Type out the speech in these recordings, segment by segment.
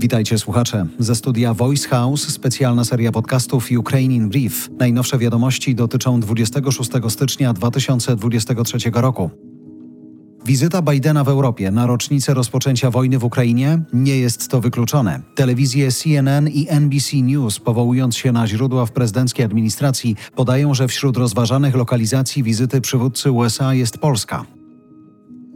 Witajcie słuchacze. Ze studia Voice House specjalna seria podcastów Ukrainian Brief. Najnowsze wiadomości dotyczą 26 stycznia 2023 roku. Wizyta Bidena w Europie na rocznicę rozpoczęcia wojny w Ukrainie nie jest to wykluczone. Telewizje CNN i NBC News, powołując się na źródła w prezydenckiej administracji, podają, że wśród rozważanych lokalizacji wizyty przywódcy USA jest Polska.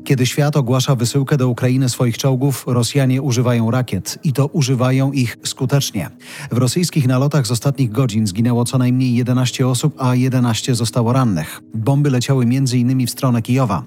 Kiedy świat ogłasza wysyłkę do Ukrainy swoich czołgów, Rosjanie używają rakiet i to używają ich skutecznie. W rosyjskich nalotach z ostatnich godzin zginęło co najmniej 11 osób, a 11 zostało rannych. Bomby leciały m.in. w stronę Kijowa.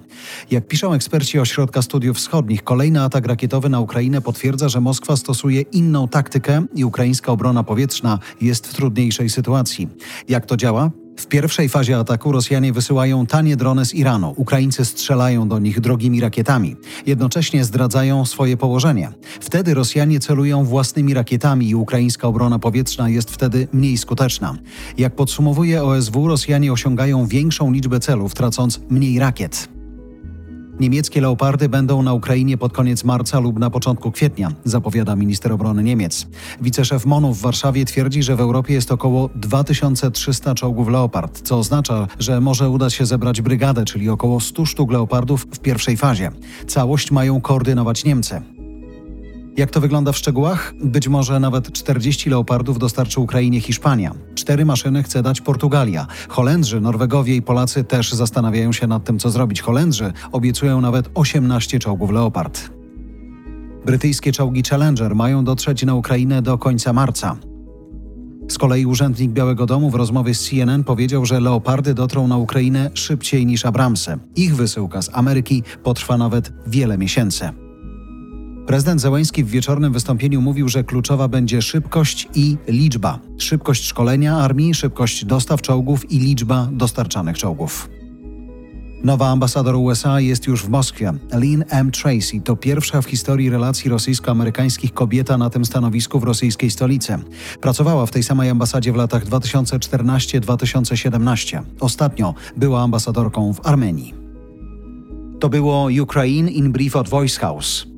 Jak piszą eksperci Ośrodka Studiów Wschodnich, kolejny atak rakietowy na Ukrainę potwierdza, że Moskwa stosuje inną taktykę i ukraińska obrona powietrzna jest w trudniejszej sytuacji. Jak to działa? W pierwszej fazie ataku Rosjanie wysyłają tanie drony z Iranu. Ukraińcy strzelają do nich drogimi rakietami. Jednocześnie zdradzają swoje położenie. Wtedy Rosjanie celują własnymi rakietami i ukraińska obrona powietrzna jest wtedy mniej skuteczna. Jak podsumowuje OSW, Rosjanie osiągają większą liczbę celów, tracąc mniej rakiet. Niemieckie leopardy będą na Ukrainie pod koniec marca lub na początku kwietnia, zapowiada minister obrony Niemiec. Wiceszef MONU w Warszawie twierdzi, że w Europie jest około 2300 czołgów leopard, co oznacza, że może udać się zebrać brygadę, czyli około 100 sztuk leopardów w pierwszej fazie. Całość mają koordynować Niemcy. Jak to wygląda w szczegółach? Być może nawet 40 leopardów dostarczy Ukrainie Hiszpania. Cztery maszyny chce dać Portugalia. Holendrzy, Norwegowie i Polacy też zastanawiają się nad tym, co zrobić. Holendrzy obiecują nawet 18 czołgów Leopard. Brytyjskie czołgi Challenger mają dotrzeć na Ukrainę do końca marca. Z kolei urzędnik Białego Domu w rozmowie z CNN powiedział, że leopardy dotrą na Ukrainę szybciej niż Abramsy. Ich wysyłka z Ameryki potrwa nawet wiele miesięcy. Prezydent Zełański w wieczornym wystąpieniu mówił, że kluczowa będzie szybkość i liczba. Szybkość szkolenia armii, szybkość dostaw czołgów i liczba dostarczanych czołgów. Nowa ambasador USA jest już w Moskwie. Lynn M. Tracy to pierwsza w historii relacji rosyjsko-amerykańskich kobieta na tym stanowisku w rosyjskiej stolicy. Pracowała w tej samej ambasadzie w latach 2014-2017. Ostatnio była ambasadorką w Armenii. To było Ukraine in Brief od Voice House.